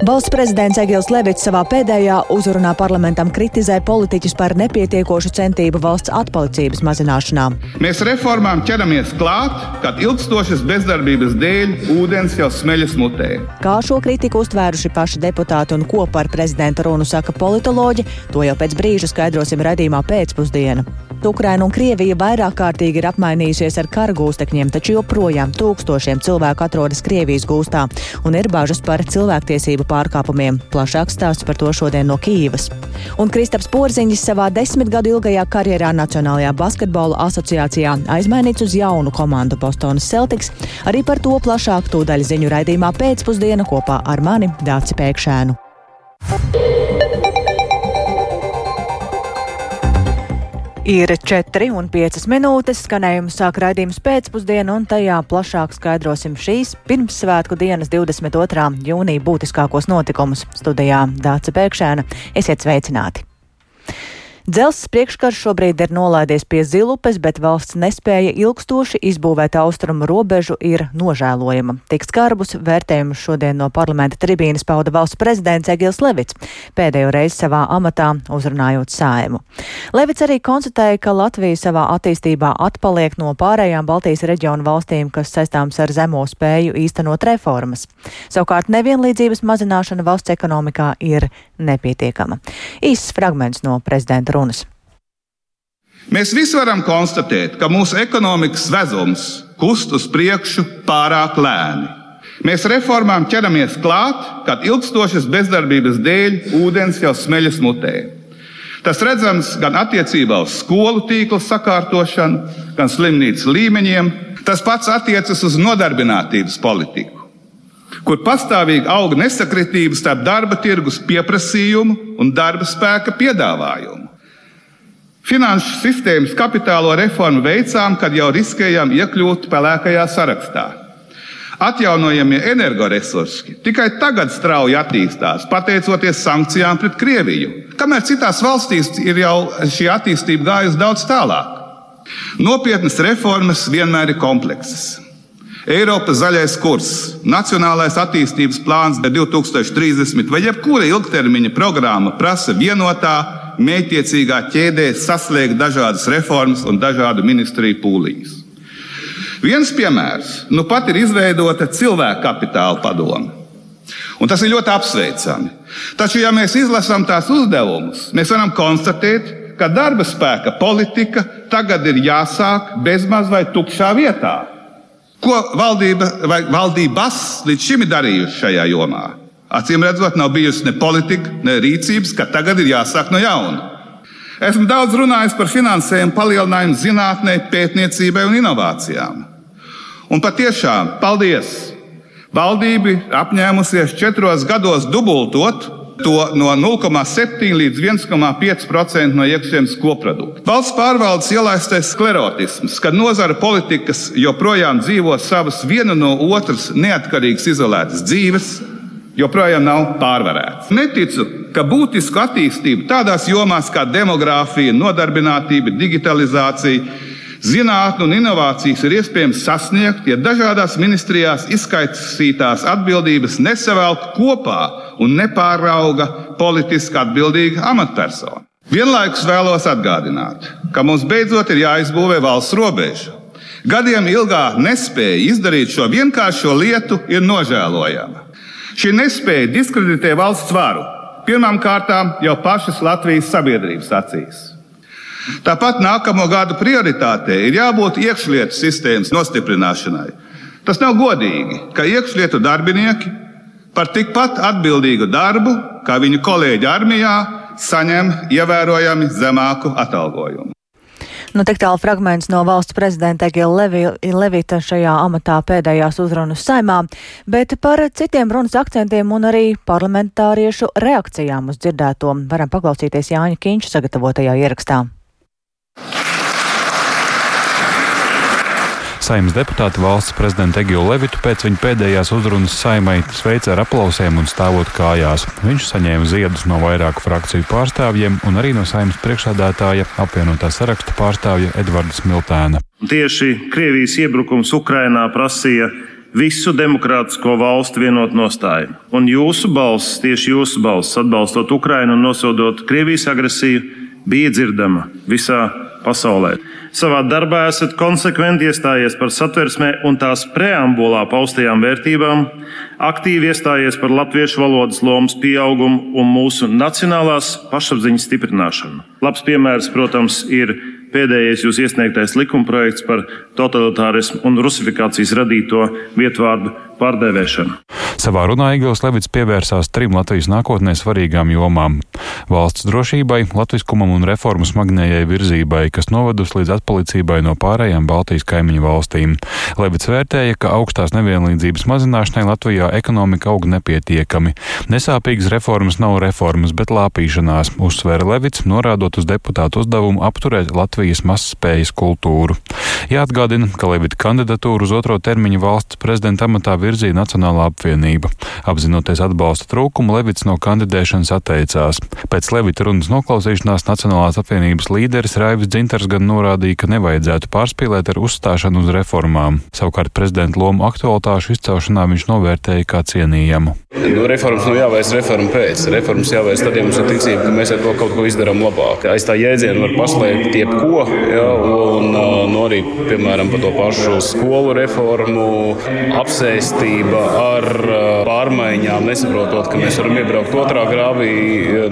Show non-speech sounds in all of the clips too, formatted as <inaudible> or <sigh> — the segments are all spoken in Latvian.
Valsts prezidents Egils Levits savā pēdējā uzrunā parlamentam kritizē politiķus par nepietiekošu centību valsts atpalicības mazināšanā. Mēs reformām ķeramies klāt, kad ilgstošas bezdarbības dēļ ūdens jau smeļas mutē. Kā šo kritiku uztvēruši paši deputāti un ko par prezidenta runu saka politoloģi, to jau pēc brīža skaidrosim redzījumā pēcpusdienā. Ukraina un Krievija vairāk kārtīgi ir apmainījusies ar kara gūstekņiem, taču joprojām tūkstošiem cilvēku atrodas Krievijas gūstā un ir bažas par cilvēktiesību pārkāpumiem. Plašāks stāsts par to šodien no Kīivas. Un Kristaps Porziņš savā desmit gadu ilgajā karjerā Nacionālajā basketbola asociācijā aizmainīts uz jaunu komandu Bostonas Celtics. Arī par to plašāk tūdaļ ziņu raidījumā pēcpusdiena kopā ar mani Dāci Pēkšēnu. Ir 4 un 5 minūtes, skanējums sāk raidījums pēcpusdienu, un tajā plašāk skaidrosim šīs pirmssvētku dienas 22. jūnija būtiskākos notikumus. Studijā Dāca Pēkšēna. Esiet sveicināti! Dzelzs priekškars šobrīd ir nolaidies pie zilupes, bet valsts nespēja ilgstoši izbūvēt austrumu robežu ir nožēlojama. Tik skarbus vērtējumus šodien no parlamenta tribīnes pauda valsts prezidents Egils Levits, pēdējo reizi savā amatā uzrunājot saimu. Levits arī konstatēja, ka Latvija savā attīstībā atpaliek no pārējām Baltijas reģionu valstīm, kas saistāms ar zemo spēju īstenot reformas. Savukārt nevienlīdzības mazināšana valsts ekonomikā ir nepietiekama. Īsts fragments no prezidenta runas. Mēs visi varam konstatēt, ka mūsu ekonomikas vezums kust uz priekšu pārāk lēni. Mēs reformām ķeramies klāt, kad ilgstošas bezdarbības dēļ ūdens jau smeļas mutē. Tas redzams gan attiecībā uz skolu tīkla sakārtošanu, gan slimnīcu līmeņiem. Tas pats attiecas uz nodarbinātības politiku kur pastāvīgi aug nesakritība starp darba tirgus pieprasījumu un darba spēka piedāvājumu. Finanšu sistēmas kapitālo reformu veicām, kad jau riskējām iekļūt pelēkajā sarakstā. Atjaunojamie energoresursi tikai tagad strauji attīstās, pateicoties sankcijām pret Krieviju, kamēr citās valstīs ir jau šī attīstība gājusi daudz tālāk. Nopietnas reformas vienmēr ir kompleksas. Eiropas zaļais kurs, Nacionālais attīstības plāns 2030 vai jebkura ilgtermiņa programma prasa vienotā, mētiecīgā ķēdē saslēgt dažādas reformas un dažādu ministriju pūliņus. Viens piemērs nu pat ir izveidota cilvēka kapitāla padome. Un tas ir ļoti apsveicami. Taču, ja mēs izlasām tās uzdevumus, mēs varam konstatēt, ka darba spēka politika tagad ir jāsāk bezmaz vai tukšā vietā. Ko valdība vai valdības līdz šim ir darījusi šajā jomā? Acīm redzot, nav bijusi ne politika, ne rīcības, ka tagad ir jāsāk no jauna. Esmu daudz runājis par finansējumu palielinājumu zinātnē, pētniecībai un inovācijām. Un patiešām, paldies! Valdība apņēmusies četros gados dubultot to no 0,7 līdz 1,5% no iekšzemes koprodukta. Valsts pārvaldes ielaistais sklerotisms, kad nozara politikas joprojām dzīvo savas viena no otras neatkarīgas izolētas dzīves, joprojām nav pārvarēts. Neticu, ka būtisku attīstību tādās jomās kā demogrāfija, nodarbinātība, digitalizācija, Zinātne un inovācijas ir iespējams sasniegt, ja dažādās ministrijās izskaisītās atbildības nesavelk kopā un nepārauga politiski atbildīga amatpersona. Vienlaikus vēlos atgādināt, ka mums beidzot ir jāizbūvē valsts robeža. Gadiem ilgā nespēja izdarīt šo vienkāršo lietu ir nožēlojama. Šī nespēja diskreditē valsts varu, pirmkārt jau pašas Latvijas sabiedrības acīs. Tāpat nākamo gadu prioritātei ir jābūt iekšlietu sistēmas nostiprināšanai. Tas nav godīgi, ka iekšlietu darbinieki par tikpat atbildīgu darbu, kā viņu kolēģi armijā, saņem ievērojami zemāku atalgojumu. Nu, tik tālu fragments no valsts prezidenta Egila Levi, Levita šajā amatā pēdējās uzrunas saimā, bet par citiem runas akcentiem un arī parlamentāriešu reakcijām uz dzirdēto varam paklausīties Jāņa Kīņša sagatavotajā ierakstā. Saimnes deputāti valsts prezidentu Egiju Levitu pēc viņa pēdējās uzrunas saimai sveica ar aplausiem un stāvot kājās. Viņš saņēma ziedus no vairāku frakciju pārstāvjiem un arī no saimnes priekšsādātāja apvienotā saraksta pārstāvja Edvarda Smiltēna. Tieši Krievijas iebrukums Ukrainā prasīja visu demokrātisko valstu vienot nostāju. Un jūsu balss, tieši jūsu balss, atbalstot Ukrainu un nosodot Krievijas agresiju, bija dzirdama visā pasaulē. Savā darbā esat konsekventi iestājies par satversmē un tās preambulā paustajām vērtībām, aktīvi iestājies par latviešu valodas lomas pieaugumu un mūsu nacionālās pašapziņas stiprināšanu. Labs piemērs, protams, ir pēdējais jūs iesniegtais likumprojekts par totalitārismu un rusifikācijas radīto vietvārdu pārdēvēšanu. Savā runā Igils Levits pievērsās trim Latvijas nākotnē svarīgām jomām - valsts drošībai, latviskumam un reformu smagnējai virzībai, kas novedusi līdz atpalicībai no pārējām Baltijas kaimiņu valstīm. Levits vērtēja, ka augstās nevienlīdzības mazināšanai Latvijā ekonomika aug nepietiekami. Nesāpīgas reformas nav reformas, bet lāpīšanās, uzsvēra Levits, norādot uz deputātu uzdevumu apturēt Latvijas mazspējas kultūru. Jāatgādina, ka Levita kandidatūru uz otro termiņu valsts prezidenta amatā virzīja Nacionālā apvienība. Apzinoties atbalsta trūkumu, Levits no kandidēšanas atteicās. Pēc Levita runas noklausīšanās Nacionālās apvienības līderis Raivis Dzintars gan norādīja, ka nevajadzētu pārspīlēt ar uzstāšanu uz reformām. Savukārt prezidenta lomu aktualitāšu izcelšanā viņš novērtēja kā cienījamu. Nu, reformas nav jāveic reformu pēc. Reformas jāveic tad, ja mums ir ticība, ka mēs ar to kaut ko izdarām labāk. Aiz tā jēdziena var paslēpt jebko, ja, un no arī, piemēram, par to pašu skolu reformu, apsēstība ar pārmaiņām, nesaprotot, ka mēs varam iebraukt otrā grāvī.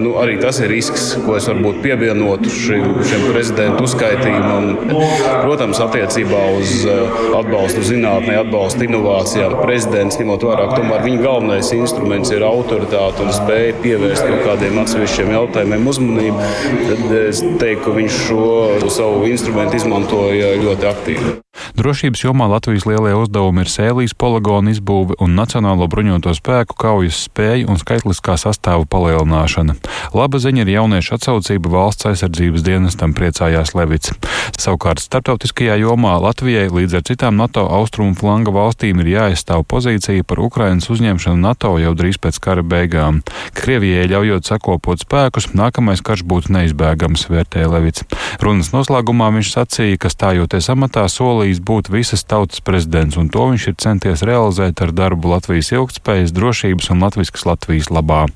Nu, arī tas ir risks, ko es varbūt pievienotu šim, šim prezidentu uzskaitījumam. Protams, attiecībā uz atbalstu zinātnē, atbalstu inovācijām, prezidents ņemot vērā, ka tomēr viņa galvenais instruments ir autoritāte un spēja pievērst kaut kādiem atsevišķiem jautājumiem uzmanību, tad es teiktu, ka viņš šo savu instrumentu izmantoja ļoti aktīvi. Drošības jomā Latvijas lielie uzdevumi ir sēlīs poligona izbūve un Nacionālo bruņoto spēku kaujas spēju un skaitliskā sastāvu palielināšana. Laba ziņa ir jauniešu atsaucība valsts aizsardzības dienestam, priecājās Levits. Savukārt starptautiskajā jomā Latvijai līdz ar citām NATO austrumu flanga valstīm ir jāaizstāv pozīcija par Ukrainas uzņemšanu NATO jau drīz pēc kara beigām. Krievijai ļaujot sakopot spēkus, nākamais karš būtu neizbēgams, vērtēja Levits. Runas noslēgumā viņš sacīja, ka stājoties amatā solījis būt visas tautas prezidents, un to viņš ir centies realizēt ar darbu Latvijas ilgtspējas, drošības un latviskas Latvijas labā.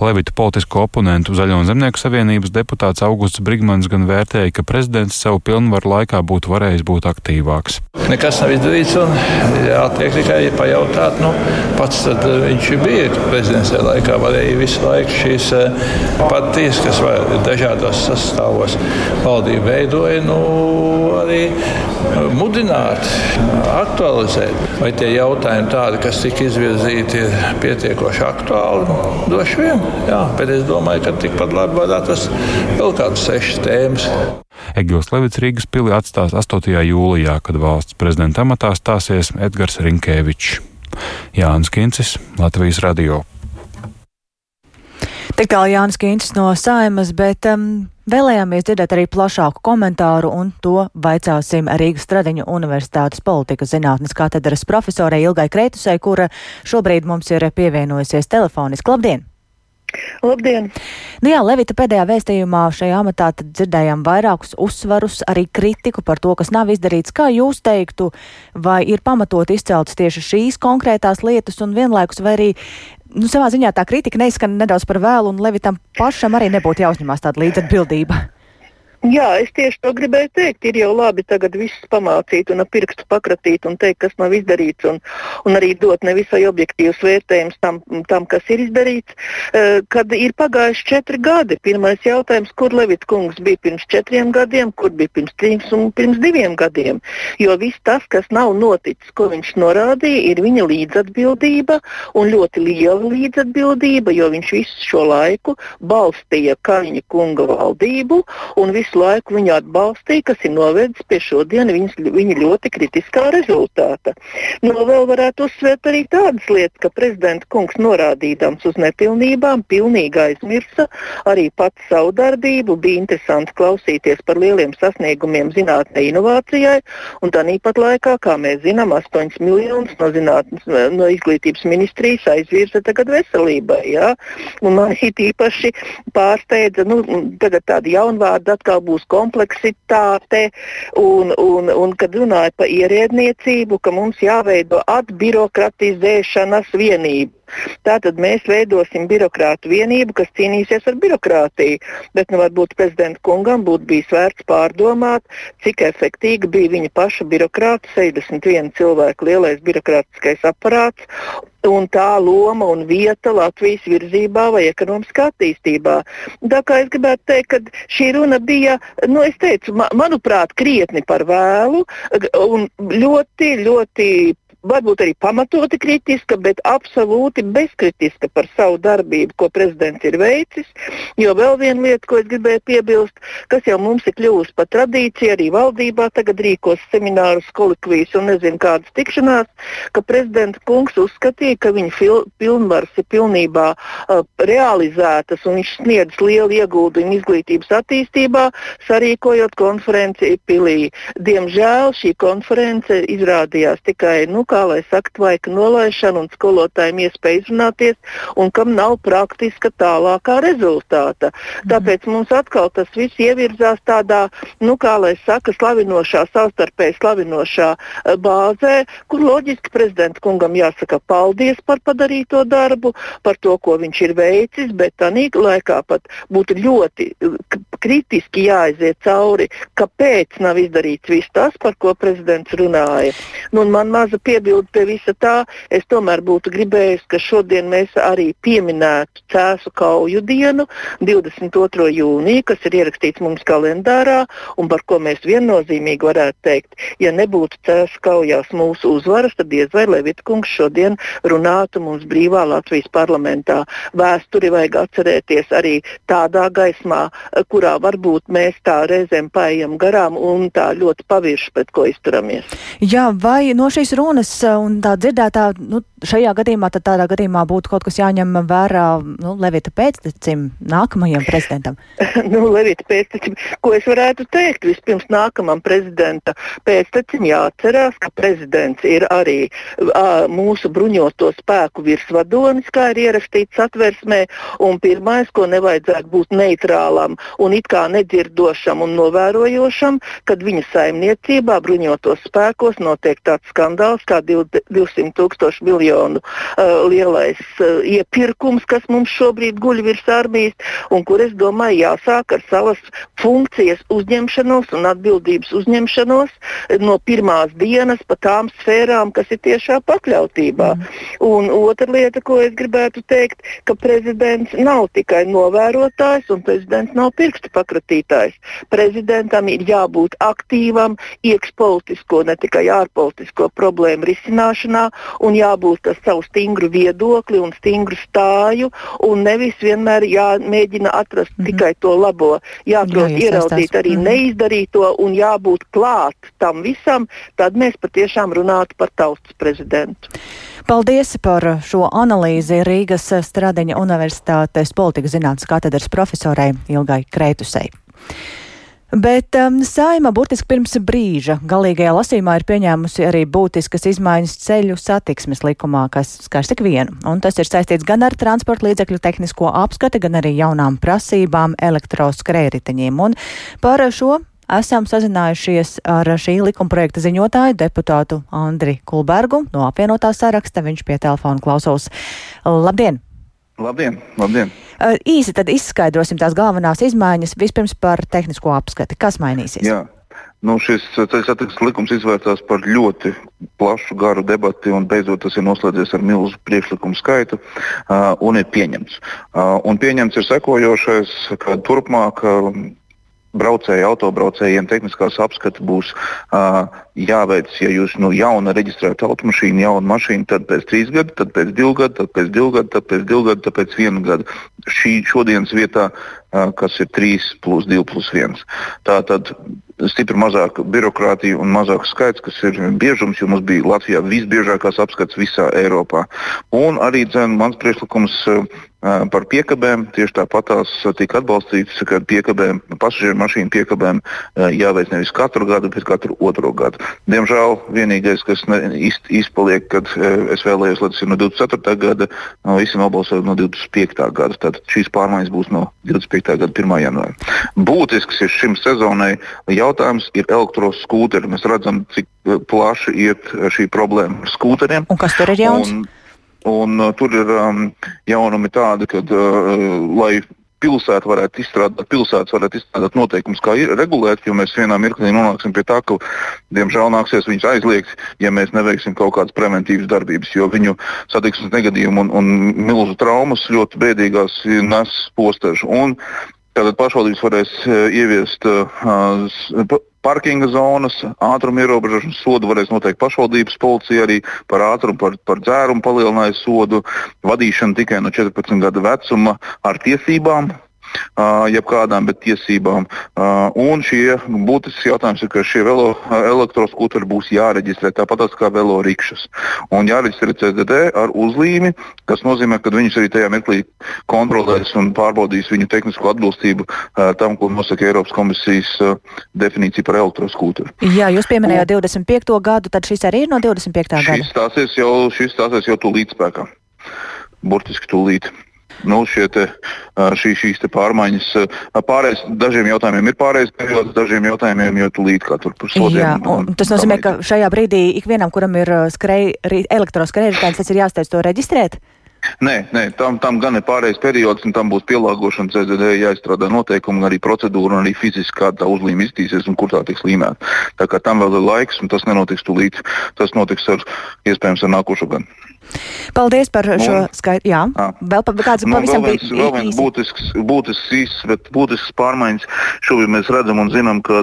Levita politisko oponentu Zaļo un Zemnieku savienības deputāts Augusts Brigmans gan vērtēja, ka prezidents savu pilnvaru laikā būtu varējis būt aktīvāks. Nekas nav izdarīts, un jātiek tikai pajautāt, nu, pats tad viņš bija prezidents laikā, varēja visu laiku šīs partijas, kas dažādos sastāvos valdību veidoja, nu, arī mudināt, aktualizēt. Vai tie jautājumi tādi, kas tika izvirzīti, ir pietiekoši aktuāli? Droši vien, jā, bet es domāju, ka tikpat labi varētu atrast vēl kādas sešas tēmas. Egils Levits Rīgas pilī atstās 8. jūlijā, kad valsts prezidenta amatā stāsies Edgars Rinkēvičs. Jānis Kincis, Latvijas Radio. Tik tālu Jānis Kīncis no saimas, bet um, vēlējāmies dzirdēt arī plašāku komentāru un to vaicāsim Rīgas Stradiņu Universitātes politikas zinātnes katedras profesorai Ilgai Kreitusai, kura šobrīd mums ir pievienojusies telefoniski. Labdien! Labdien! Nu jā, Levita pēdējā vēstījumā šajā amatā dzirdējām vairākus uzsvarus, arī kritiku par to, kas nav izdarīts. Kā jūs teiktu, vai ir pamatot izceltas tieši šīs konkrētās lietas un vienlaikus, vai arī nu, savā ziņā tā kritika neizskan nedaudz par vēlu, un Levitam pašam arī nebūtu jāuzņemās tāda līdzatbildība. Jā, es tieši to gribēju teikt. Ir jau labi tagad visus pamācīt un ar pirkstu pakratīt un teikt, kas nav izdarīts, un, un arī dot nevisai objektīvs vērtējums tam, tam, kas ir izdarīts. Uh, kad ir pagājuši četri gadi, pirmais jautājums, kur Levits kungs bija pirms četriem gadiem, kur bija pirms trīs un pirms diviem gadiem. Jo viss tas, kas nav noticis, ko viņš norādīja, ir viņa līdzatbildība un ļoti liela līdzatbildība, jo viņš visu šo laiku balstīja Kaļņa kunga valdību un visu laiku viņu atbalstīja, kas ir novedis pie šodien viņas, viņa ļoti kritiskā rezultāta. Nu, vēl varētu uzsvērt arī tādas lietas, ka prezidenta kungs norādīdams uz nepilnībām, pilnīgi aizmirsa arī pats savu darbību. Bija interesanti klausīties par lieliem sasniegumiem zinātnē, inovācijai, un tāpat laikā, kā mēs zinām, 8 miljonus no, zinātnes, no izglītības ministrijas aizvirza tagad veselībai. Ja? Man īpaši pārsteidza, nu, tādi jaunvārdi atkal atkal būs kompleksitāte. Un, un, un kad runāja par ierēdniecību, ka mums jāveido atbirokratizēšanas vienība. Tātad mēs veidosim birokrātu vienību, kas cīnīsies ar birokrātiju. Bet nu, varbūt prezidenta kungam būtu bijis vērts pārdomāt, cik efektīvi bija viņa paša birokrāta, 61 cilvēku lielais birokrātiskais aparāts un tā loma un vieta Latvijas virzībā vai ekonomiskā attīstībā. Tā kā es gribētu teikt, ka šī runa bija, nu, es teicu, ma manuprāt, krietni par vēlu un ļoti, ļoti varbūt arī pamatoti kritiska, bet absolūti bezkritiska par savu darbību, ko prezidents ir veicis. Jo vēl viena lieta, ko es gribēju piebilst, kas jau mums ir kļuvusi par tradīciju, arī valdībā tagad rīkos seminārus, kolikvijas un nezinu kādas tikšanās, ka prezidenta kungs uzskatīja, ka viņa pilnvaras ir pilnībā uh, realizētas un viņš sniedz lielu ieguldījumu izglītības attīstībā, sarīkojot konferenci Pilī. Diemžēl šī konference izrādījās tikai nu, kā lai saka, tvaika nolaišana un skolotājiem iespēja izrunāties, un kam nav praktiska tālākā rezultāta. Mhm. Tāpēc mums atkal tas viss ievirzās tādā, nu, kā lai saka, slavinošā, savstarpēji slavinošā eh, bāzē, kur loģiski prezidenta kungam jāsaka paldies par padarīto darbu, par to, ko viņš ir veicis, bet tādā laikā pat būtu ļoti eh, kritiski jāaiziet cauri, kāpēc nav izdarīts viss tas, par ko prezidents runāja. Nu, man maza piebilde piebildu pie visa tā, es tomēr būtu gribējis, ka šodien mēs arī pieminētu Cēsu kauju dienu, 22. jūniju, kas ir ierakstīts mums kalendārā, un par ko mēs viennozīmīgi varētu teikt, ja nebūtu Cēsu kaujās mūsu uzvaras, tad diez vai Levitkungs šodien runātu mums brīvā Latvijas parlamentā. Vēsturi vajag atcerēties arī tādā gaismā, kurā varbūt mēs tā reizēm paejam garām un tā ļoti pavirši pret ko izturamies. Jā, vai no šīs runas un tā dzirdētā, nu, šajā gadījumā tad tādā gadījumā būtu kaut kas jāņem vērā nu, Levita pēctecim nākamajam prezidentam? <laughs> nu, Levita pēctecim, ko es varētu teikt? Vispirms nākamam prezidenta pēctecim jāatcerās, ka prezidents ir arī a, mūsu bruņoto spēku virsvadonis, kā ir ierakstīts atversmē, un pirmais, ko nevajadzētu būt neitrālam un it kā nedzirdošam un novērojošam, kad viņa saimniecībā bruņotos spēkos notiek tāds skandāls kā 200 tūkstoši miljonu uh, lielais uh, iepirkums, kas mums šobrīd guļ virs armijas, un kur es domāju jāsāk ar savas funkcijas uzņemšanos un atbildības uzņemšanos no pirmās dienas pa tām sfērām, kas ir tiešā pakļautībā. Mm. Un otra lieta, ko es gribētu teikt, ka prezidents nav tikai novērotājs un prezidents nav pirkstu pakratītājs. Prezidentam ir jābūt aktīvam iekšpolitisko, ne tikai ārpolitisko problēmu risināšanā risināšanā un jābūt ar savu stingru viedokli un stingru stāju un nevis vienmēr jāmēģina atrast mm -hmm. tikai to labo. Jāprot Jā, ieraudzīt arī mm -hmm. neizdarīto un jābūt klāt tam visam, tad mēs patiešām runātu par tautas prezidentu. Paldies par šo analīzi Rīgas Stradiņa Universitātes politikas zinātnes katedras profesorai Ilgai Kreitusei. Bet um, saima burtiski pirms brīža galīgajā lasījumā ir pieņēmusi arī būtiskas izmaiņas ceļu satiksmes likumā, kas skars tik vienu. Un tas ir saistīts gan ar transporta līdzekļu tehnisko apskati, gan arī jaunām prasībām elektroskrējriteņiem. Un par šo esam sazinājušies ar šī likumprojekta ziņotāju deputātu Andri Kulbergu no apvienotā saraksta. Viņš pie telefona klausos. Labdien! Labdien! labdien. Īsi tad izskaidrosim tās galvenās izmaiņas vispirms par tehnisko apskati. Kas mainīsies? Jā. Nu, šis ceļu satiksmes likums izvērtās par ļoti plašu, garu debati, un beidzot tas ir noslēdzies ar milzu priekšlikumu skaitu uh, un ir pieņemts. Uh, un pieņemts ir sekojošais, ka turpmāk uh, braucēju, autobraucējiem tehniskās apskate būs uh, jāveic, ja jūs nu, jauna reģistrēta automašīna, jauna mašīna, tad pēc trīs gadu, tad pēc divu gadu, tad pēc divu gadu, tad pēc divu gadu, tad pēc vienu gadu. Šī šodienas vietā, uh, kas ir 3 plus 2 plus 1. Tā tad stipri mazāk birokrātija un mazāks skaits, kas ir biežums, jo mums bija Latvijā visbiežākās apskates visā Eiropā. Un arī dzen, mans priekšlikums par piekabēm. Tieši tāpat tās tika atbalstītas, ka piekabēm, pasažieru mašīnu piekabēm jāveic nevis katru gadu, bet katru otro gadu. Diemžēl vienīgais, kas ne, iz, izpaliek, kad es vēlējos, lai tas ir no 24. gada, no visi nobalsoja no 25. gada. Tātad šīs pārmaiņas būs no 25. gada 1. janvāra. Būtisks ir šim sezonai jautājums ir elektroskūteri. Mēs redzam, cik plaši iet šī problēma ar skūteriem. Un kas tur ir jauns? Un, Un, uh, tur ir um, jaunumi tādi, ka, uh, pilsēta varētu izstrādāt, pilsētas varētu izstrādāt noteikumus, kā ir regulēt, jo mēs vienā mirklī nonāksim pie tā, ka, diemžēl, nāksies viņus aizliegt, ja mēs neveiksim kaut kādas preventīvas darbības, jo viņu satiksmes negadījumu un, un milzu traumas ļoti bēdīgās nes postežu. Un Tātad pašvaldības varēs uh, ieviest uh, parkinga zonas, ātruma ierobežošanas sodu varēs noteikt pašvaldības policija arī par ātrumu, par, par dzērumu palielinājumu sodu, vadīšanu tikai no 14 gadu vecuma ar tiesībām jebkādām tiesībām. Un šie būtisks jautājums ir, ka šie velo elektroskūteri būs jāreģistrē tāpat kā velo rikšas. Un jāreģistrē CDD ar uzlīmi, kas nozīmē, ka viņus arī tajā mirklī kontrolēs un pārbaudīs viņu tehnisko atbilstību tam, ko nosaka Eiropas komisijas definīcija par elektroskūteru. Jā, jūs pieminējāt 25. gadu, tad šis arī ir no 25. gada. Šis stāsies jau, šis stāsies jau tūlīt spēkā. Burtiski tūlīt nu, te, šī, šīs pārmaiņas. Pārējais, dažiem jautājumiem ir pārējais periods, dažiem jautājumiem jau tūlīt kā tur un tas nozīmē, ka šajā brīdī ikvienam, kuram ir skrej, elektroskrējējs, tas ir jāsteidz to reģistrēt? Nē, nē tam, tam gan ir pārējais periods, un tam būs pielāgošana CZD, jāizstrādā noteikumi, arī procedūra, un arī fiziski kāda tā uzlīme iztīsies un kur tā tiks līmēta. Tā kā tam vēl ir laiks, un tas nenotiks tūlīt. Tas notiks ar, iespējams ar nākošo gadu. Paldies par šo skaitu. Jā, jā. vēl pa, kāds nu, pavisam vēl viens, vēl viens būtisks, būtisks īsts, bet būtisks pārmaiņas. Šobrīd mēs redzam un zinām, ka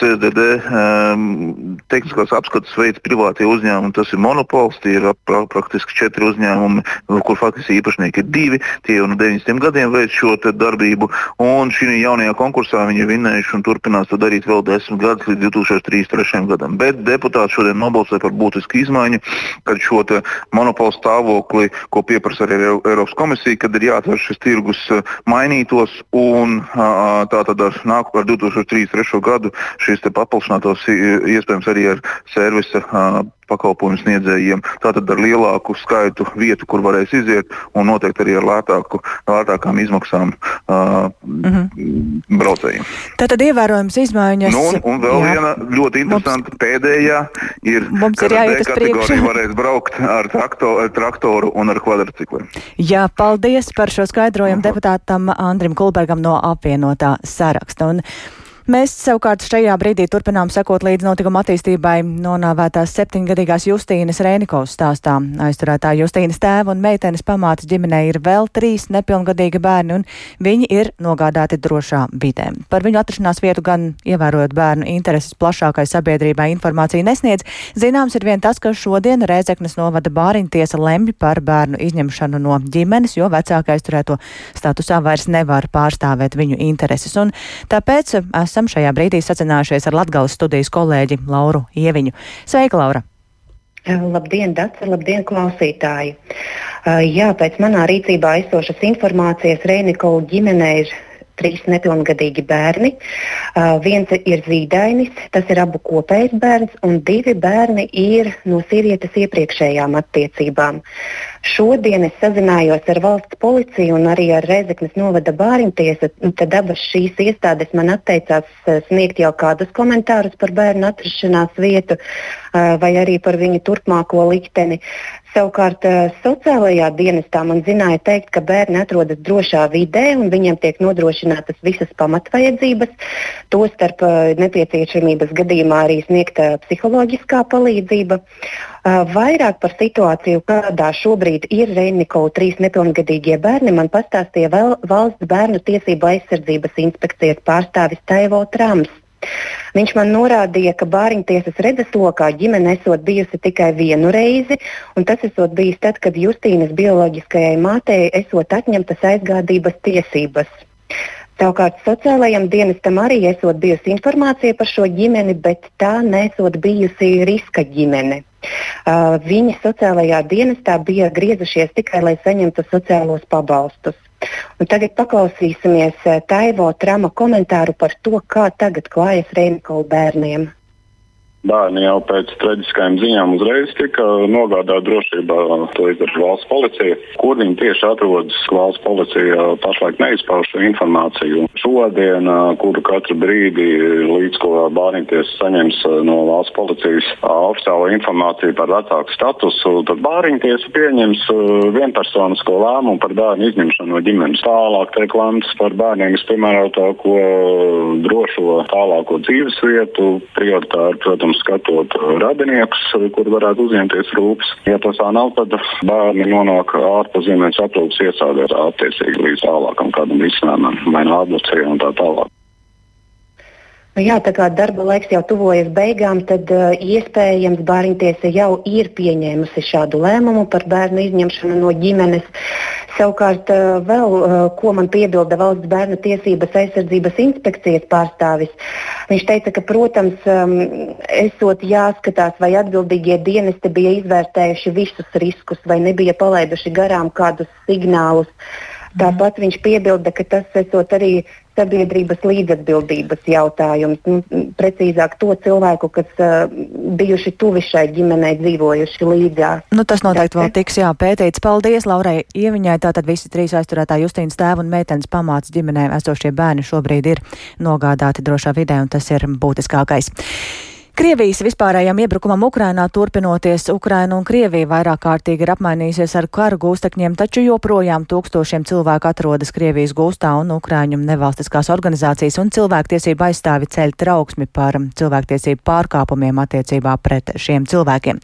CSDD um, tehniskās apskates veids privātie uzņēmumi. Tas ir monopols, tie ir pra, praktiski četri uzņēmumi, kur faktiski īpašnieki ir divi. Tie jau no 90 gadiem veic šo darbību, un šī jaunajā konkursā viņi ir vinnējuši un turpinās to darīt vēl desmit gadus līdz 2033. gadam. Bet deputāti šodien nobalsoja par būtisku izmaiņu, kad šo monopolu monopola stāvokli, ko pieprasa arī Eiropas komisija, kad ir jāatver šis tirgus eh, mainītos un tātad ar nāku ar 2033. gadu šis paplašinātos iespējams arī ar servisa pakalpojumu sniedzējiem. Tātad ar lielāku skaitu vietu, kur varēs iziet, un noteikti arī ar lētāku, lētākām izmaksām uh, mm -hmm. braucējiem. Tātad ievērojams izmaiņas. Nu, un, un vēl jā. viena ļoti interesanta mums, pēdējā ir, ka D kategorija varēs braukt ar, trakto, ar traktoru un ar kvadrcikliem. Jā, paldies par šo skaidrojumu deputātam Andrim Kulbergam no apvienotā saraksta. Un Mēs savukārt šajā brīdī turpinām sekot līdz notikuma attīstībai nonāvētās septiņgadīgās Justīnas Rēnikovas stāstā. Aizturētā Justīnas tēva un meitenes pamātes ģimenei ir vēl trīs nepilngadīgi bērni, un viņi ir nogādāti drošā vidē. Par viņu atrašanās vietu gan ievērojot bērnu intereses plašākai sabiedrībai informāciju nesniedz. Zināms ir vien tas, ka šodien Rēzeknes novada bāriņtiesa lemj par bērnu izņemšanu no ģimenes, jo vecākais turēto statusā vairs nevar pārstāvēt viņu intereses. Un tāpēc esam esam šajā brīdī sacinājušies ar Latgales studijas kolēģi Lauru Ieviņu. Sveika, Laura! Labdien, Dārts, labdien, klausītāji! Jā, pēc manā rīcībā esošas informācijas Reinikovu ģimenei ir trīs nepilngadīgi bērni. Uh, viens ir zīdainis, tas ir abu kopējs bērns, un divi bērni ir no sievietes iepriekšējām attiecībām. Šodien es sazinājos ar valsts policiju un arī ar Rezeknes novada bāriņtiesu. Tad abas šīs iestādes man atteicās sniegt jau kādus komentārus par bērnu atrašanās vietu vai arī par viņu turpmāko likteni. Savukārt sociālajā dienestā man zināja teikt, ka bērni atrodas drošā vidē un viņiem tiek nodrošinātas visas pamatvajadzības. Tostarp nepieciešamības gadījumā arī sniegta psiholoģiskā palīdzība. Vairāk par situāciju, kādā šobrīd ir Reinikovu trīs nepilngadīgie bērni, man pastāstīja valsts bērnu tiesību aizsardzības inspekcijas pārstāvis Taivo Trams. Viņš man norādīja, ka bāriņtiesas redzeslokā ģimene esot bijusi tikai vienu reizi, un tas esot bijis tad, kad Justīnas bioloģiskajai mātei esot atņemtas aizgādības tiesības. Savukārt sociālajam dienestam arī esot bijusi informācija par šo ģimeni, bet tā nesot bijusi riska ģimene. Viņi sociālajā dienestā bija griezušies tikai, lai saņemtu sociālos pabalstus. Un tagad paklausīsimies Taivo Trama komentāru par to, kā tagad klājas Reinikola bērniem. Bērni jau pēc traģiskajām ziņām uzreiz tika nogādāti drošībā. To izdara valsts policija. Kur viņi tieši atrodas, valsts policija pašlaik neizpauž šo informāciju. Šodien, kuru katru brīdi līdz ko bērnīties saņems no valsts policijas oficiālo informāciju par vecāku statusu, tad bērnītiesa pieņems vienpersonisko lēmumu par bērnu izņemšanu no ģimenes. Tālāk tiek lemts par bērniem vispiemērotāko drošo tālāko dzīves vietu, prioritāri, protams, protams, skatot radiniekus, kur varētu uzņemties rūpes. Ja tas tā nav, tad bērni nonāk ārpus ģimenes aprūpas iestādēs attiecīgi līdz tālākam kādam risinājumam, vai no adopcija un tā tālāk. Nu jā, tā kā darba laiks jau tuvojas beigām, tad uh, iespējams bērntiesa jau ir pieņēmusi šādu lēmumu par bērnu izņemšanu no ģimenes. Savukārt, uh, vēl, uh, ko man piebilda valsts bērnu tiesības aizsardzības inspekcijas pārstāvis, viņš teica, ka, protams, um, esot jāskatās, vai atbildīgie dienesti bija izvērtējuši visus riskus, vai nebija palaiduši garām kādus signālus. Tāpat viņš piebilda, ka tas esot arī sabiedrības līdzatbildības jautājums. Nu, precīzāk, to cilvēku, kas uh, bijuši tuvi šai ģimenei, dzīvojuši līdzās. Nu, tas noteikti vēl tiks jā, pētīts. Paldies, Laurai Ieviņai. Tātad visi trīs aizturētā Justīnas tēva un meitenes pamāts ģimenēm esošie bērni šobrīd ir nogādāti drošā vidē, un tas ir būtiskākais. Krievijas vispārējām iebrukumam Ukrainā turpinoties, Ukraina un Krievija vairāk kārtīgi ir apmainījusies ar karu gūstekņiem, taču joprojām tūkstošiem cilvēku atrodas Krievijas gūstā un Ukraiņu nevalstiskās organizācijas un cilvēktiesība aizstāvi ceļ trauksmi par cilvēktiesību pārkāpumiem attiecībā pret šiem cilvēkiem.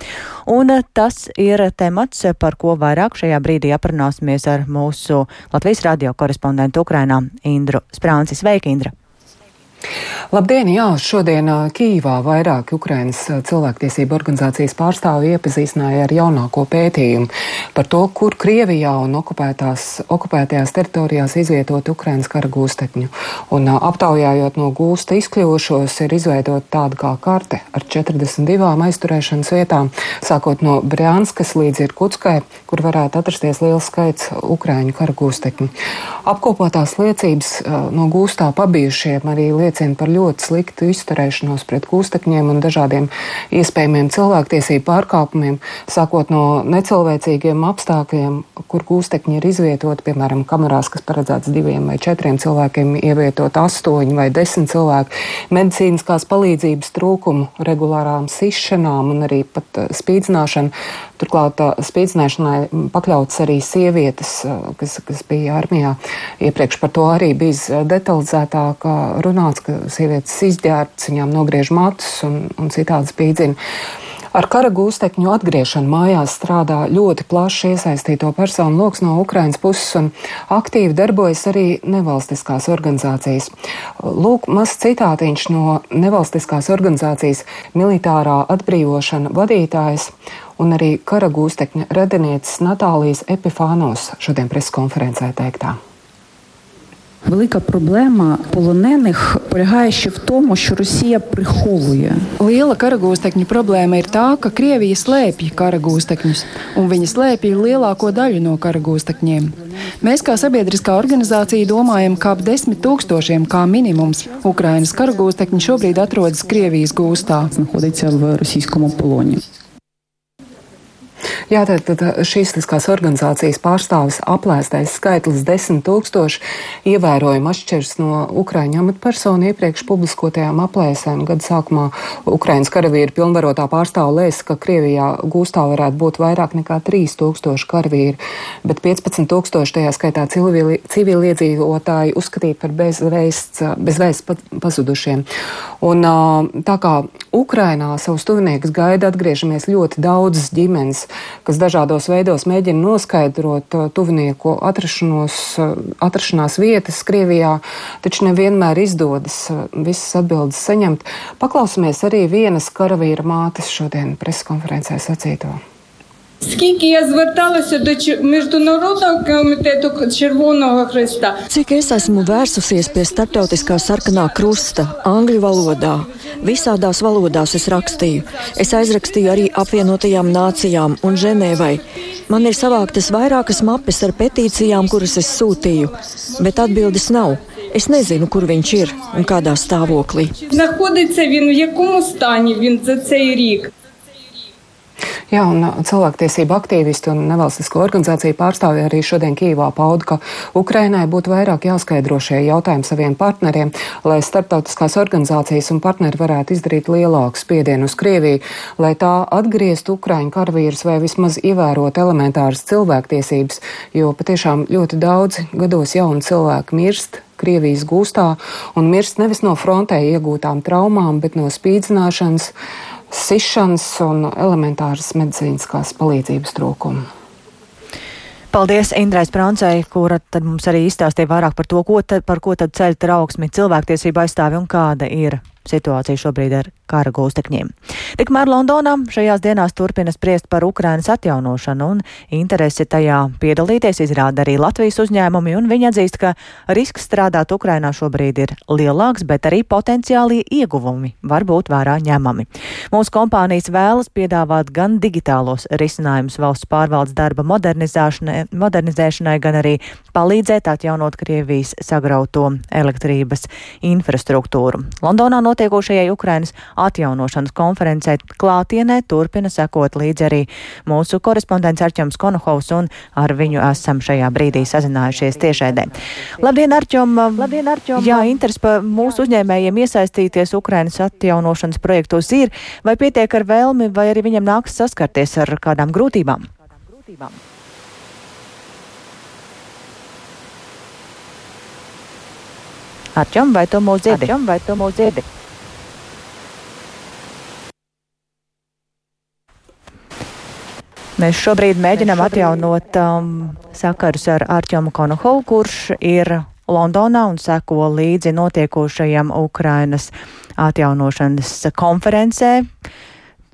Un tas ir temats, par ko vairāk šajā brīdī aprunāsimies ar mūsu Latvijas radio korespondentu Ukrainā Indru Sprāncis. Sveika, Indra! Labdien! Jā, šodien Kīvā vairāki Ukrainas cilvēktiesību organizācijas pārstāvi iepazīstināja ar jaunāko pētījumu par to, kur Krievijā un okupētajās teritorijās izvietot Ukrainas kara gūstekņu. Un aptaujājot no gūsta izkļuvušos, ir izveidota tāda kā karte ar 42 aizturēšanas vietām, sākot no Brjanskas līdz Irkutskai, kur varētu atrasties liels skaits Ukraiņu kara gūstekņu. Apkopotās liecības no gūstā pabijušiem arī liecības liecina par ļoti sliktu izturēšanos pret kūstekņiem un dažādiem iespējamiem cilvēktiesību pārkāpumiem, sākot no necilvēcīgiem apstākļiem, kur kūstekņi ir izvietoti, piemēram, kamerās, kas paredzēts diviem vai četriem cilvēkiem, ievietot astoņi vai desmit cilvēku, medicīniskās palīdzības trūkumu, regulārām sišanām un arī pat uh, spīdzināšanu. Turklāt uh, spīdzināšanai pakļautas arī sievietes, uh, kas, kas bija armijā. Iepriekš par to arī bija detalizētāk runāts, ka sievietes izģērbtas, viņām nogriež matus un, un citādi spīdzina. Ar kara gūstekņu atgriešanu mājās strādā ļoti plašs iesaistīto personu lokus no Ukrainas puses un aktīvi darbojas arī nevalstiskās organizācijas. Lūk, mazs citātiņš no nevalstiskās organizācijas militārā atbrīvošana vadītājas un arī kara gūstekņa radinieces Natālijas Epifānos šodien preskonferencē teiktā. Велика проблема полонених полягає ще в тому, що Росія приховує. Liela karagūstekņu problēma ir tā, ka Krievija slēpj karagūstekņus, un viņi slēpj lielāko daļu no karagūstekņiem. Mēs kā sabiedriskā organizācija domājam, ka ap desmit tūkstošiem kā minimums Ukrainas karagūstekņi šobrīd atrodas Krievijas gūstā. Jā, tad, tad šīs liskās organizācijas pārstāvis aplēstais skaitlis - 10 tūkstoši ievērojami atšķiras no Ukraiņu amatpersonu iepriekš publiskotajām aplēsēm. Gada sākumā Ukraiņas karavīri pilnvarotā pārstāva lēsa, ka Krievijā gūstā varētu būt vairāk nekā 3 tūkstoši karavīri, bet 15 tūkstoši tajā skaitā civiliedzīvotāji uzskatīja par bezvēsts bez pazudušiem. Un, tā kā Ukrainā savus tuviniekus gaida atgriežamies ļoti daudzas ģimenes, kas dažādos veidos mēģina noskaidrot uh, atrašanās vietas Krievijā, taču nevienmēr izdodas visas atbildes saņemt. Paklausīsimies arī vienas karavīra mātes šodien preskonferencē sacīto. Скільки я зверталася до Міжнародного комітету Червоного Христа? Cik es esmu vērsusies pie Startautiskā sarkanā krusta angļu valodā, visādās valodās es rakstīju. Es aizrakstīju arī apvienotajām nācijām un Ženēvai. Man ir savāktas vairākas mapes ar petīcijām, kuras es sūtīju, bet atbildes nav. Es nezinu, kur viņš ir un kādā stāvoklī. Знаходиться він в якому стані він за цей рік? Jā, un cilvēktiesību aktīvisti un nevalstisko organizāciju pārstāvji arī šodien Kīvā pauda, ka Ukrainai būtu vairāk jāskaidro šie jautājumi saviem partneriem, lai starptautiskās organizācijas un partneri varētu izdarīt lielāku spiedienu uz Krieviju, lai tā atgrieztu Ukraiņu karavīrus vai vismaz ievērot elementāras cilvēktiesības, jo patiešām ļoti daudz gados jauni cilvēki mirst Krievijas gūstā un mirst nevis no frontē iegūtām traumām, bet no spīdzināšanas sišanas un elementāras medicīniskās palīdzības trūkumu. Paldies Indrai Sprancei, kura tad mums arī izstāstīja vairāk par to, ko tad, par ko tad ceļ trauksmi cilvēktiesība aizstāvi un kāda ir situācija šobrīd ar kara gūstekņiem. Tikmēr Londonā šajās dienās turpina spriest par Ukrainas atjaunošanu un interesi tajā piedalīties izrāda arī Latvijas uzņēmumi, un viņi atzīst, ka risks strādāt Ukrainā šobrīd ir lielāks, bet arī potenciālie ieguvumi var būt vērā ņemami. Mūsu kompānijas vēlas piedāvāt gan digitālos risinājumus valsts pārvaldes darba modernizēšanai, gan arī palīdzēt atjaunot Krievijas sagrauto elektrības infrastruktūru. Londonā notiekošajai Ukrainas atjaunošanas konferencē klātienē turpina sekot līdzi arī mūsu korespondents Arķoms Konohovs, un ar viņu esam šajā brīdī sazinājušies tiešēdē. Labdien, Arķom! Labdien, Arķom! Jā, interesi par mūsu uzņēmējiem iesaistīties Ukrainas atjaunošanas projektos ir, vai pietiek ar vēlmi, vai arī viņam nāks saskarties ar kādām grūtībām? Kādām grūtībām? Arķom, vai tu mūs dzirdi? Arķom, vai tu mūs dzirdi? Mēs šobrīd mēģinām atjaunot um, sakarus ar Arķomu Konohovu, kurš ir Londonā un seko līdzi notiekošajam Ukrainas atjaunošanas konferencē.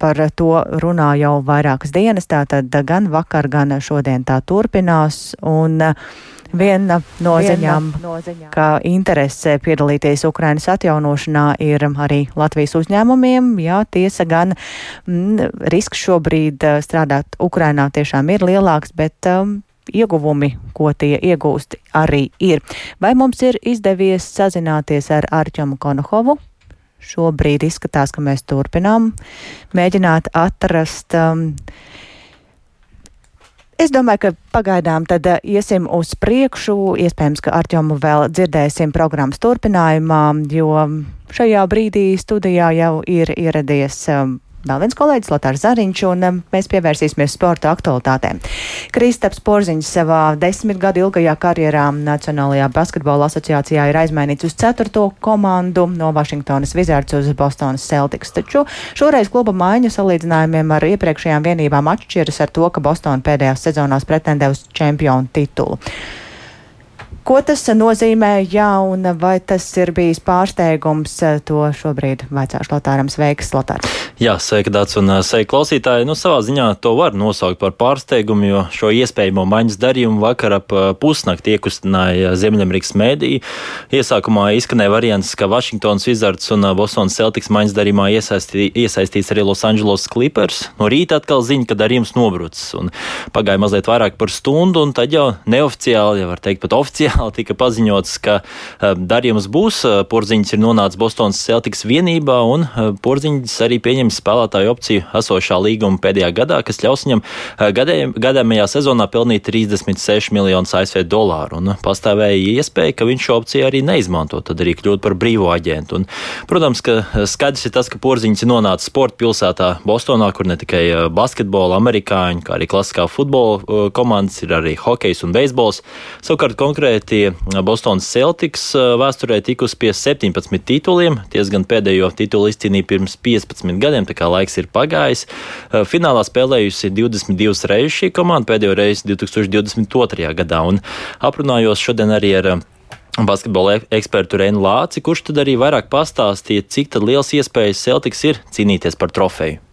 Par to runā jau vairākas dienas, tātad gan vakar, gan šodien tā turpinās. Un, uh, Viena no ziņām, no ziņām, ka interese piedalīties Ukrainas atjaunošanā ir arī Latvijas uzņēmumiem. Jā, tiesa gan mm, risks šobrīd eh, strādāt Ukrainā tiešām ir lielāks, bet um, ieguvumi, ko tie iegūst, arī ir. Vai mums ir izdevies sazināties ar Arķomu Konohovu? Šobrīd izskatās, ka mēs turpinām mēģināt atrast. Um, Es domāju, ka pagaidām tad uh, iesim uz priekšu. Iespējams, ka Arķomu vēl dzirdēsim programmas turpinājumā, jo šajā brīdī studijā jau ir ieradies um, Vēl viens kolēģis Lotārs Zariņš, un um, mēs pievērsīsimies sporta aktualitātēm. Kristaps Porziņš savā desmit gadu ilgajā karjerā Nacionālajā basketbola asociācijā ir aizmainīts uz ceturto komandu no Vašingtonas Wizards uz Bostonas Celtics. Taču šoreiz kluba maiņu salīdzinājumiem ar iepriekšējām vienībām atšķiras ar to, ka Bostona pēdējās sezonās pretendē uz čempionu titulu. Ko tas nozīmē, jā, un vai tas ir bijis pārsteigums, to šobrīd vaicāšu Lotāram Sveiks, Lotārs. Jā, sveika Dāts un sveika klausītāji. Nu, savā ziņā to var nosaukt par pārsteigumu, jo šo iespējamo maiņas darījumu vakar ap pusnakti iekustināja Ziemeļamerikas mēdī. Iesākumā izskanēja variants, ka Vašingtons Wizards un Bostonas Celtics maiņas darījumā iesaistī, iesaistīts arī Los Angeles Clippers. No rīta atkal ziņa, ka darījums nobrucis. Pagāja mazliet vairāk par stundu, un tad jau neoficiāli, ja var teikt pat oficiāli, oficiāli tika paziņots, ka eh, darījums būs. Eh, Porziņš ir nonācis Bostonas Celtics vienībā, un eh, Porziņš arī pieņems spēlētāju opciju esošā līguma pēdējā gadā, kas ļaus viņam gadījumajā sezonā pelnīt 36 miljonus ASV dolāru. Un pastāvēja iespēja, ka viņš šo opciju arī neizmanto, tad arī kļūt par brīvo aģentu. Un, protams, ka skaidrs ir tas, ka Porziņš ir nonācis sporta pilsētā Bostonā, kur ne tikai basketbola, amerikāņu, kā arī klasiskā futbola komandas, ir arī hokejs un beisbols. Savukārt konkrēti Konkrēti Bostonas Celtics vēsturē tikusi pie 17 tituliem. Diezgan pēdējo titulu izcīnīja pirms 15 gadiem, tā kā laiks ir pagājis. Finālā spēlējusi 22 reizes šī komanda, pēdējo reizi 2022. gadā. Un aprunājos šodien arī ar basketbola ekspertu Reinu Lāci, kurš tad arī vairāk pastāstīja, cik liels iespējas Celtics ir cīnīties par trofeju.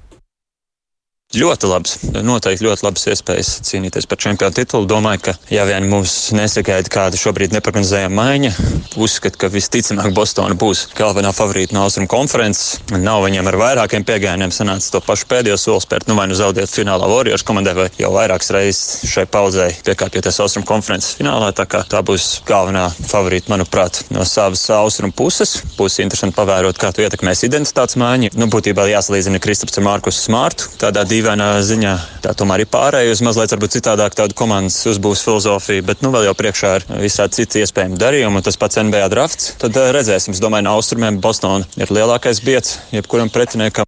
Ļoti labs. Noteikti ļoti labas iespējas cīnīties par čempionu titulu. Domāju, ka ja vien mums nesagaida kāda šobrīd neprognozējama maiņa, uzskatu, ka visticamāk Bostona būs galvenā favorīta no Austrum konferences. Nav viņiem ar vairākiem piegājieniem sanācis to pašu pēdējo soli spērt, nu vai nu zaudēt finālā Warriors komandai, vai jau vairākas reizes šai paudzei piekāpjoties Austrum konferences finālā. Tā kā tā būs galvenā favorīta, manuprāt, no savas Austrum puses. Būs interesanti pavērot, kā tu ietekmēs identitātes maiņu. Nu, būtībā jāsalīdzina Kristaps ar Markus Smārtu. Tādā dīvainā ziņā. Tā tomēr ir pārējai uz mazliet citādāk tādu komandas uzbūves filozofiju, bet nu, vēl jau priekšā ir visādi citi iespējami darījumi, un tas pats NBA drafts. Tad uh, redzēsim, es domāju, no austrumiem Bostonā ir lielākais biets jebkuram pretiniekam.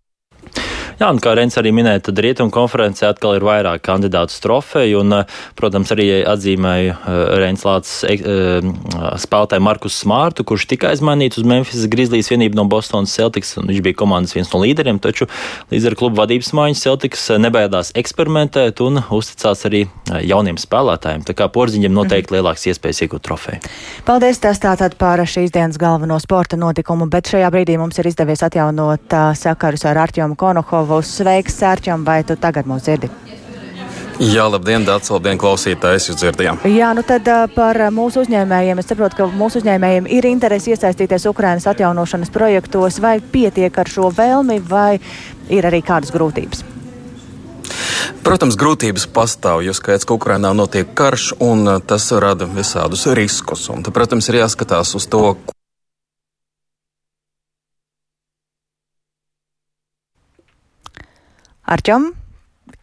Jā, un kā Rens arī minēja, tad rietumu konferencē atkal ir vairāk kandidātu trofeju, un, eh, protams, arī atzīmēja eh, Rens Lācis eh, spēlētāju Markus Smārtu, kurš tika aizmainīts uz Memphis Grizzlies vienību no Bostonas Celtics, un viņš bija komandas viens no līderiem, taču līdz ar klubu vadības maiņas Celtics nebaidās eksperimentēt un uzticās arī jauniem spēlētājiem. Tā kā porziņiem noteikti lielāks iespējas iegūt trofeju. Paldies, tas tātad par šīs dienas galveno sporta notikumu, bet šajā brīdī mums ir izdevies atjaunot sakarus ar Artjomu Konohovu Pavlovs. Sveiks, Sērčam, vai tu tagad mūs dzirdi? Jā, labdien, Dārts, labdien, klausītājs, jūs dzirdējāt. Jā, nu tad par mūsu uzņēmējiem. Es saprotu, ka mūsu uzņēmējiem ir interesi iesaistīties Ukrainas atjaunošanas projektos, vai pietiek ar šo vēlmi, vai ir arī kādas grūtības? Protams, grūtības pastāv, jo skaidrs, ka Ukrainā notiek karš, un tas rada visādus riskus. Un, tad, protams, ir jāskatās uz to, Arčam,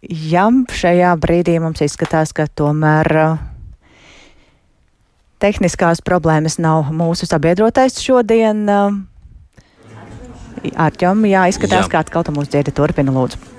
jā, šajā brīdī mums izskatās, ka tomēr uh, tehniskās problēmas nav mūsu sabiedrotais šodien. Uh, Arčam, jā, izskatās, jā. kā atkal tu mūs dzirdi. Turpina, lūdzu.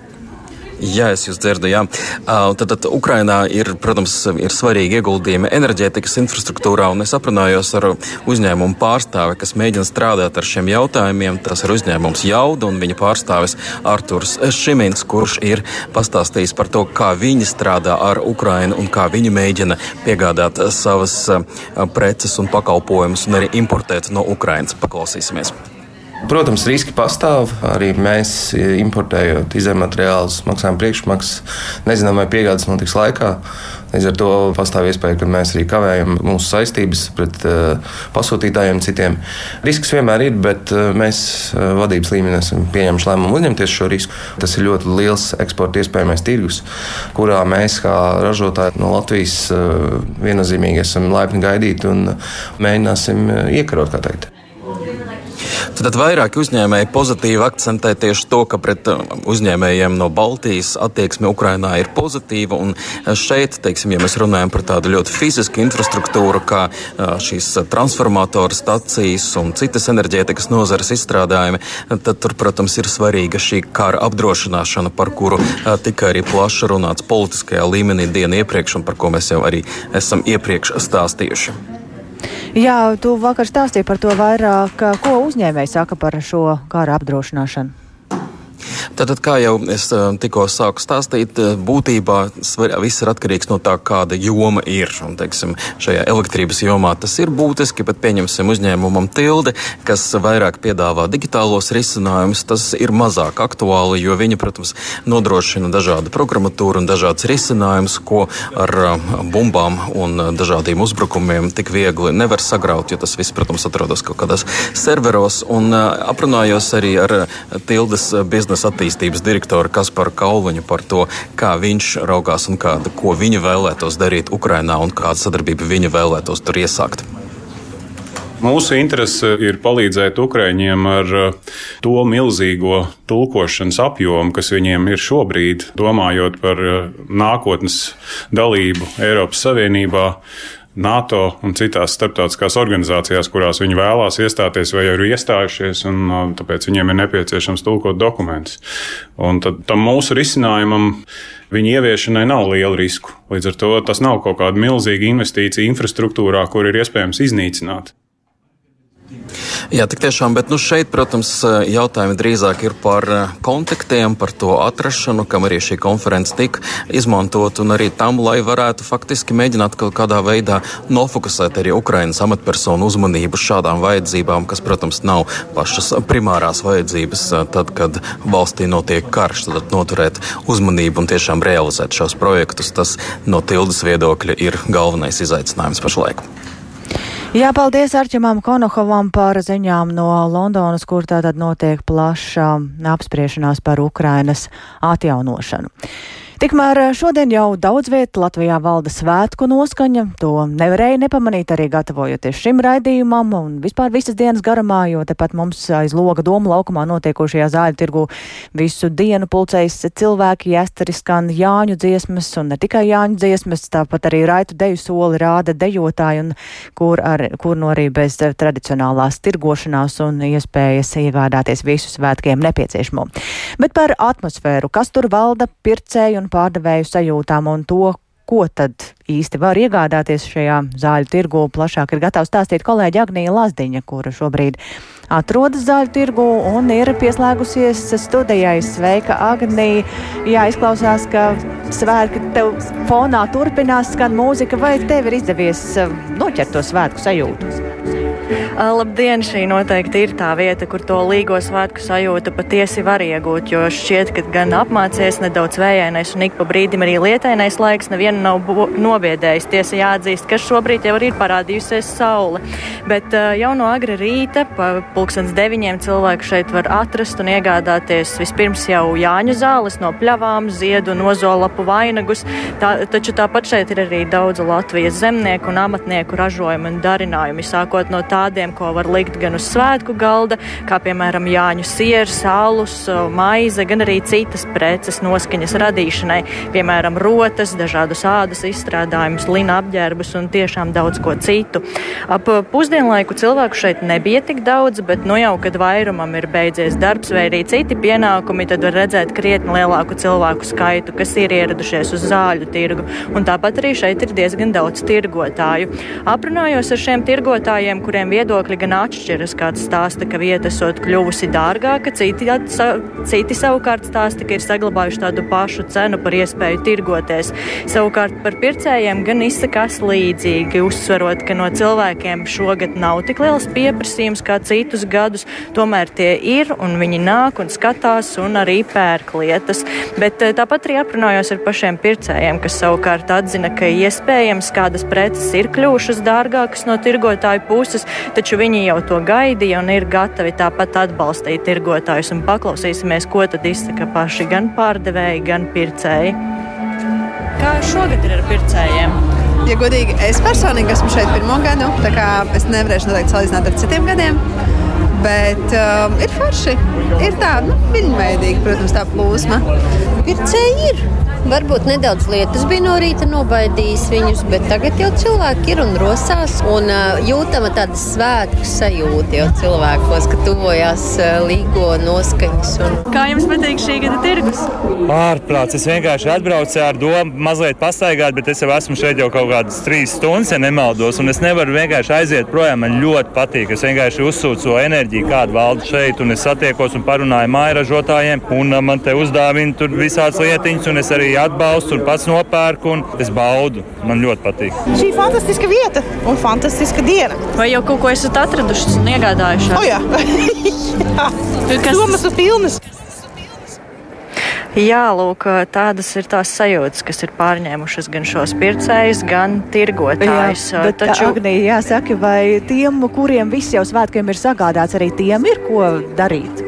Jā, es jūs dzirdu. Jā. Tad, tad Ukrainā ir, protams, ir svarīgi ieguldījumi enerģētikas infrastruktūrā, un es aprunājos ar uzņēmumu pārstāvi, kas mēģina strādāt ar šiem jautājumiem. Tas ir uzņēmums Jauda un viņa pārstāvis Arturs Šimins, kurš ir pastāstījis par to, kā viņi strādā ar Ukrainu un kā viņi mēģina piegādāt savas preces un pakalpojumus un arī importēt no Ukrainas. Paklausīsimies! Protams, riski pastāv. Arī mēs importējot izējumateriālus, maksājam priekšmaksas, nezinām, vai piegādes notiks laikā. Līdz ar to pastāv iespēja, ka mēs arī kavējam mūsu saistības pret uh, pasūtītājiem, citiem. Risks vienmēr ir, bet uh, mēs uh, vadības līmenī esam pieņēmuši lēmumu uzņemties šo risku. Tas ir ļoti liels eksporta iespējamais tirgus, kurā mēs kā ražotāji no Latvijas viennozīmīgi esam laipni gaidīti un mēģināsim iekarot, kā teikt. Tad vairāki uzņēmēji pozitīvi akcentē tieši to, ka pret uh, uzņēmējiem no Baltijas attieksme Ukrainā ir pozitīva. Un uh, šeit, teiksim, ja mēs runājam par tādu ļoti fizisku infrastruktūru, kā uh, šīs transformatoru stacijas un citas enerģētikas nozares izstrādājumi, tad tur, protams, ir svarīga šī kara apdrošināšana, par kuru tika arī plaši runāts politiskajā līmenī dienu iepriekš un par ko mēs jau arī esam iepriekš stāstījuši. Jā, tu vakar stāstīji par to vairāk. Ko uzņēmēji saka par šo kara apdrošināšanu? Tātad, kā jau es eh, tikko sāku stāstīt, eh, būtībā viss ir atkarīgs no tā, kāda joma ir. Un, teiksim, šajā elektrības jomā tas ir būtiski, bet pieņemsim uzņēmumam tilde, kas vairāk piedāvā digitālos risinājumus, tas ir mazāk aktuāli, jo viņi, protams, nodrošina dažādu programmatūru un dažādas risinājumus, ko ar eh, bumbām un dažādiem uzbrukumiem tik viegli nevar sagraut, jo tas viss, protams, atrodas kaut kādās serveros. Un aprunājos arī ar tildes biznesa attīstību attīstības direktoru Kasparu Kauliņu par to, kā viņš raugās un kāda, ko viņa vēlētos darīt Ukrainā un kādu sadarbību viņa vēlētos tur iesākt. Mūsu interese ir palīdzēt Ukrāņiem ar uh, to milzīgo tulkošanas apjomu, kas viņiem ir šobrīd, domājot par uh, nākotnes dalību Eiropas Savienībā. NATO un citās starptautiskās organizācijās, kurās viņi vēlās iestāties vai jau ir iestājušies, un uh, tāpēc viņiem ir nepieciešams tulkot dokumentus. Un tad tam mūsu risinājumam viņa ieviešanai nav liela risku. Līdz ar to tas nav kaut kāda milzīga investīcija infrastruktūrā, kur ir iespējams iznīcināt. Jā, tik tiešām, bet nu šeit, protams, jautājumi drīzāk ir par kontaktiem, par to atrašanu, kam arī šī konference tika izmantot, un arī tam, lai varētu faktiski mēģināt kaut kādā veidā nofokusēt arī Ukrainas amatpersonu uzmanību šādām vajadzībām, kas, protams, nav pašas primārās vajadzības, tad, kad valstī notiek karš, tad noturēt uzmanību un tiešām realizēt šos projektus. Tas no tildes viedokļa ir galvenais izaicinājums pašlaik. Jā, paldies Arčamam Konohovam par ziņām no Londonas, kur tātad notiek plaša apspriešanās par Ukrainas atjaunošanu. Tikmēr eh, šodien jau daudz vietā Latvijā valda svētku noskaņa. To nevarēja nepamanīt arī gatavojoties šim raidījumam un vispār visas dienas garumā, jo tepat mums aiz loga doma laukumā notiekošajā zāļu tirgu visu dienu pulcējas cilvēki, jāstari skan Jāņu dziesmas un ne tikai Jāņu dziesmas, tāpat arī raitu deju soli rāda dejotāji un kur, ar, kur no arī bez tradicionālās tirgošanās un iespējas iegādāties visu svētkiem nepieciešamo. Bet par atmosfēru, kas tur valda pircēju un un pārdevēju sajūtām un to, ko tad īsti var iegādāties šajā zāļu tirgu. Plašāk ir gatavs stāstīt kolēģi Agnija Lazdiņa, kura šobrīd atrodas zāļu tirgu un ir pieslēgusies studijai. Sveika, Agnija! Jā, izklausās, ka svētki tev fonā turpinās skan mūzika, vai tev ir izdevies eh, noķert to svētku sajūtu? Labdien! Šī noteikti ir tā vieta, kur to līgo svētku sajūtu patiesi var iegūt, jo šķiet, ka gan apmācies nedaudz vējainais un ik pa brīdim arī lietainais laiks nevienu nav nobiedējis. Tiesa jāatzīst, ka šobrīd jau ir parādījusies saule, bet jau no agra rīta, pa pulkstens deviņiem cilvēku šeit var atrast un iegādāties vispirms jau Jāņu zāles no pļavām, ziedu un ozolapu vainagus, tā, taču tāpat šeit ir arī daudz Latvijas zemnieku un amatnieku ražojumu un darinājumi, sākot no tā tādiem, ko var likt gan uz svētku galda, kā piemēram Jāņu sieras, alus, maize, gan arī citas preces noskaņas radīšanai, piemēram, rotas, dažādus ādas izstrādājumus, lina apģērbus un tiešām daudz ko citu. Ap pusdienlaiku cilvēku šeit nebija tik daudz, bet nu jau, kad vairumam ir beidzies darbs vai arī citi pienākumi, tad var redzēt krietni lielāku cilvēku skaitu, kas ir ieradušies uz zāļu tirgu. Un tāpat arī šeit ir diezgan daudz tirgotāju. Aprunājos ar šiem tirgotājiem, kuriem viedokļi gan atšķiras. Kāds stāsta, ka vieta esot kļuvusi dārgāka, citi, citi savukārt stāsta, ka ir saglabājuši tādu pašu cenu par iespēju tirgoties. Savukārt par pircējiem gan izsakās līdzīgi, uzsverot, ka no cilvēkiem šogad nav tik liels pieprasījums kā citus gadus, tomēr tie ir un viņi nāk un skatās un arī pērk lietas. Bet eh, tāpat arī aprunājos ar pašiem pircējiem, kas savukārt atzina, ka iespējams kādas preces ir kļuvušas dārgākas no tirgotāju puses, taču viņi jau to gaidīja un ir gatavi tāpat atbalstīt tirgotājus. Paklausīsimies, ko tad izsaka paši gan pārdevēji, gan pircēji. Kā šogad ir ar pircējiem? Ja godīgi, es personīgi esmu šeit pirmo gadu, tā kā es nevarēšu noteikti salīdzināt ar citiem gadiem. Bet um, ir forši. Ir tā, nu, viļņveidīga, protams, tā plūsma. Pircēji ir. Varbūt nedaudz lietas bija no rīta nobaidījis viņus, bet tagad jau cilvēki ir un rosās. Un uh, jūtama tāda svētku sajūta jau cilvēkos, ka tuvojās uh, līgo noskaņas. Un... Kā jums patīk šī gada tirgus? Ārprāts. Es vienkārši atbraucu ar domu mazliet pastaigāt, bet es jau esmu šeit jau kaut kādas trīs stundas, ja nemaldos. Un es nevaru vienkārši aiziet projām. Man ļoti patīk. Es vienkārši uzsūcu to enerģiju, kāda valda šeit. Un es satiekos un parunāju mājražotājiem. Un uh, man te uzdāvina tur visādas lietiņas. Un es arī atbalstu un pats nopērku, un es baudu. Man ļoti patīk. Šī ir fantastiska vieta un fantastiska diena. Vai jau kaut ko esat atraduši un iegādājuši? O, jā, <laughs> domas ir pilnas. Jā, lūk, tādas ir tās sajūtas, kas ir pārņēmušas gan šos pircējus, gan tirgotājus. Jā, bet, Taču, Agnija, jāsaka, vai tiem, kuriem viss jau svētkiem ir sagādāts, arī tiem ir ko darīt?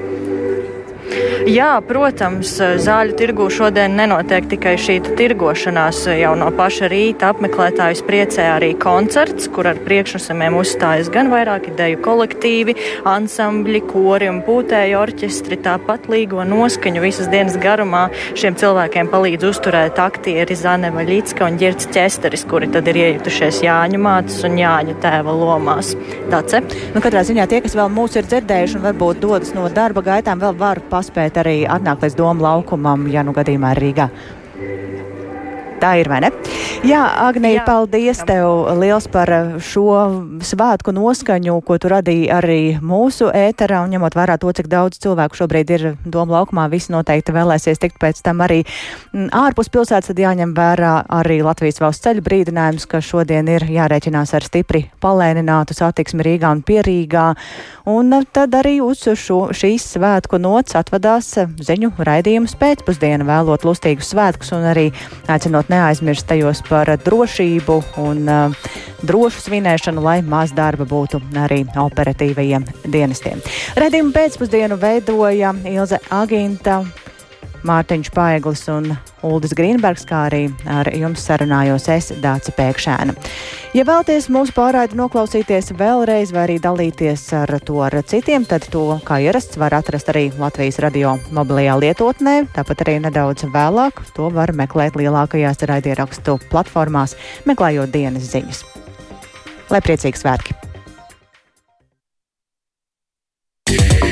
Jā, protams, zāļu tirgu šodien nenotiek tikai šī tirgošanās. Jau no paša rīta apmeklētājus priecē arī koncerts, kur ar priekšnosumiem uzstājas gan vairāki deju kolektīvi, ansambļi, kori un pūtēji orķestri. Tāpat līgo noskaņu visas dienas garumā šiem cilvēkiem palīdz uzturēt aktieri Zane Vaļicka un Girts Ķesteris, kuri tad ir iejutušies Jāņu mātes un Jāņu tēva lomās. Dace? Nu, katrā ziņā tie, kas vēl mūs ir dzirdējuši un varbūt dodas no darba gaitām, vēl var paspēt arī atnākt līdz domu laukumam, ja nu gadījumā ir Rīgā. Tā ir, vai ne? Jā, Agnija, paldies tev liels par šo svētku noskaņu, ko tu radīji arī mūsu ēterā, un ņemot vērā to, cik daudz cilvēku šobrīd ir Doma laukumā, visi noteikti vēlēsies tikt pēc tam arī mm, ārpus pilsētas, tad jāņem vērā arī Latvijas valsts ceļu brīdinājums, ka šodien ir jārēķinās ar stipri palēninātu satiksmi Rīgā un Pierīgā, un tad arī uz šo, šīs svētku nots atvadās ziņu raidījums pēcpusdiena, vēlot lustīgus svētkus un arī aicinot neaizmirst tajos par drošību un uh, drošu svinēšanu, lai maz darba būtu arī operatīvajiem dienestiem. Redījumu pēcpusdienu veidoja Ilze Aginta. Mārtiņš Paeglis un Uldis Grīnbergs, kā arī ar jums sarunājos es, Dāca Pēkšēna. Ja vēlaties mūsu pārraidi noklausīties vēlreiz vai arī dalīties ar to ar citiem, tad to, kā ierasts, var atrast arī Latvijas radio mobilajā lietotnē, tāpat arī nedaudz vēlāk to var meklēt lielākajās raidierakstu platformās, meklējot dienas ziņas. Lai priecīgi svētki! Yeah.